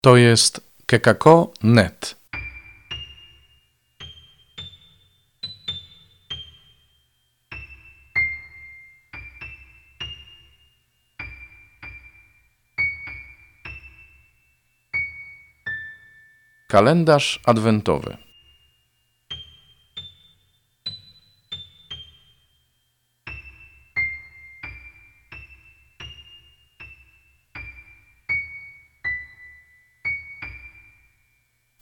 To jest kekako.net. Kalendarz adwentowy.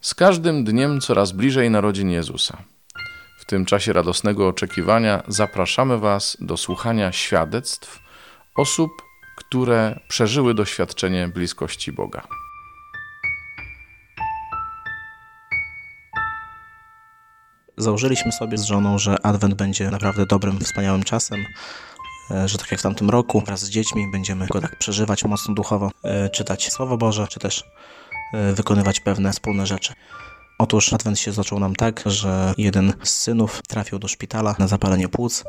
Z każdym dniem coraz bliżej narodzin Jezusa. W tym czasie radosnego oczekiwania zapraszamy Was do słuchania świadectw osób, które przeżyły doświadczenie bliskości Boga. Założyliśmy sobie z żoną, że Adwent będzie naprawdę dobrym, wspaniałym czasem, e, że tak jak w tamtym roku, wraz z dziećmi będziemy go tak przeżywać mocno duchowo, e, czytać Słowo Boże, czy też wykonywać pewne wspólne rzeczy. Otóż Adwent się zaczął nam tak, że jeden z synów trafił do szpitala na zapalenie płuc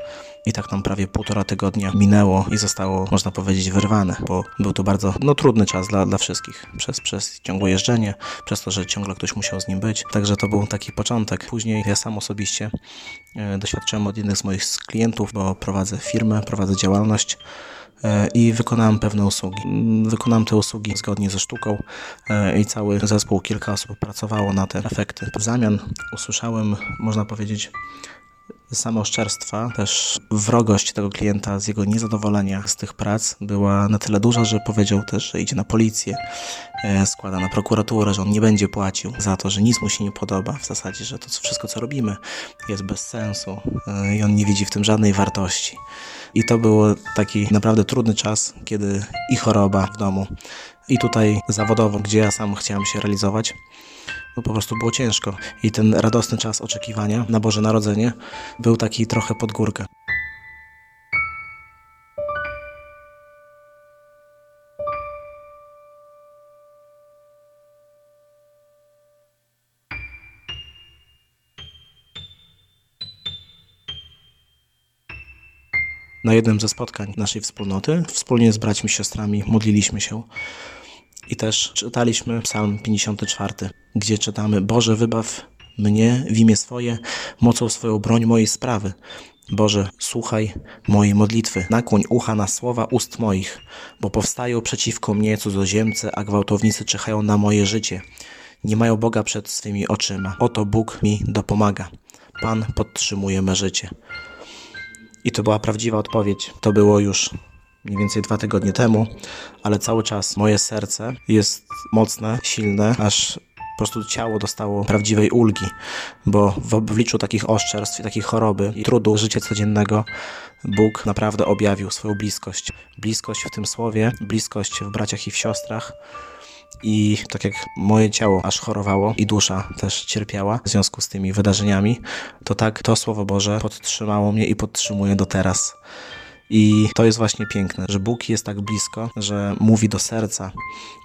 i tak nam prawie półtora tygodnia minęło i zostało, można powiedzieć, wyrwane, bo był to bardzo no, trudny czas dla, dla wszystkich. Przez, przez ciągłe jeżdżenie, przez to, że ciągle ktoś musiał z nim być. Także to był taki początek. Później ja sam osobiście e, doświadczyłem od jednych z moich klientów, bo prowadzę firmę, prowadzę działalność e, i wykonałem pewne usługi. Wykonałem te usługi zgodnie ze sztuką e, i cały zespół, kilka osób pracowało na te efekty. W zamian usłyszałem, można powiedzieć, same oszczerstwa, też wrogość tego klienta z jego niezadowolenia z tych prac była na tyle duża, że powiedział też, że idzie na policję, e, składa na prokuraturę, że on nie będzie płacił za to, że nic mu się nie podoba, w zasadzie, że to wszystko co robimy jest bez sensu e, i on nie widzi w tym żadnej wartości. I to był taki naprawdę trudny czas, kiedy i choroba w domu, i tutaj zawodowo, gdzie ja sam chciałem się realizować, no po prostu było ciężko. I ten radosny czas oczekiwania na Boże Narodzenie był taki trochę pod górkę. Na jednym ze spotkań naszej wspólnoty, wspólnie z braćmi siostrami, modliliśmy się i też czytaliśmy Psalm 54, gdzie czytamy: Boże, wybaw mnie w imię swoje, mocą swoją broń mojej sprawy. Boże, słuchaj mojej modlitwy, nakłoń ucha na słowa ust moich, bo powstają przeciwko mnie cudzoziemcy, a gwałtownicy czyhają na moje życie. Nie mają Boga przed swymi oczyma. Oto Bóg mi dopomaga. Pan podtrzymuje me życie. I to była prawdziwa odpowiedź. To było już mniej więcej dwa tygodnie temu, ale cały czas moje serce jest mocne, silne, aż po prostu ciało dostało prawdziwej ulgi, bo w obliczu takich oszczerstw i takiej choroby i trudu życia codziennego Bóg naprawdę objawił swoją bliskość. Bliskość w tym słowie, bliskość w braciach i w siostrach. I tak jak moje ciało aż chorowało i dusza też cierpiała w związku z tymi wydarzeniami, to tak to Słowo Boże podtrzymało mnie i podtrzymuje do teraz. I to jest właśnie piękne, że Bóg jest tak blisko, że mówi do serca.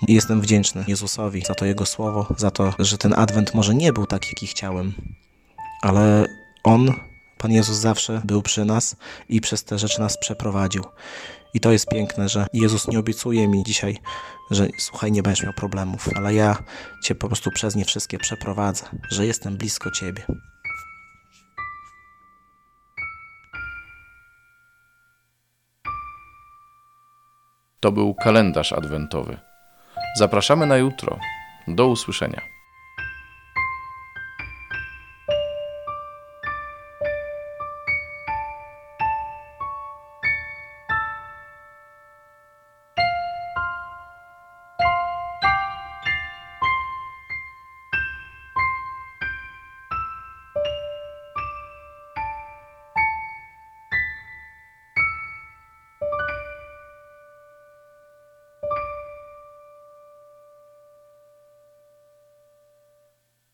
I jestem wdzięczny Jezusowi za to Jego słowo, za to, że ten adwent może nie był taki, jaki chciałem, ale On, Pan Jezus, zawsze był przy nas i przez te rzeczy nas przeprowadził. I to jest piękne, że Jezus nie obiecuje mi dzisiaj, że słuchaj, nie będziesz miał problemów, ale ja Cię po prostu przez nie wszystkie przeprowadzę, że jestem blisko Ciebie. To był kalendarz adwentowy. Zapraszamy na jutro. Do usłyszenia.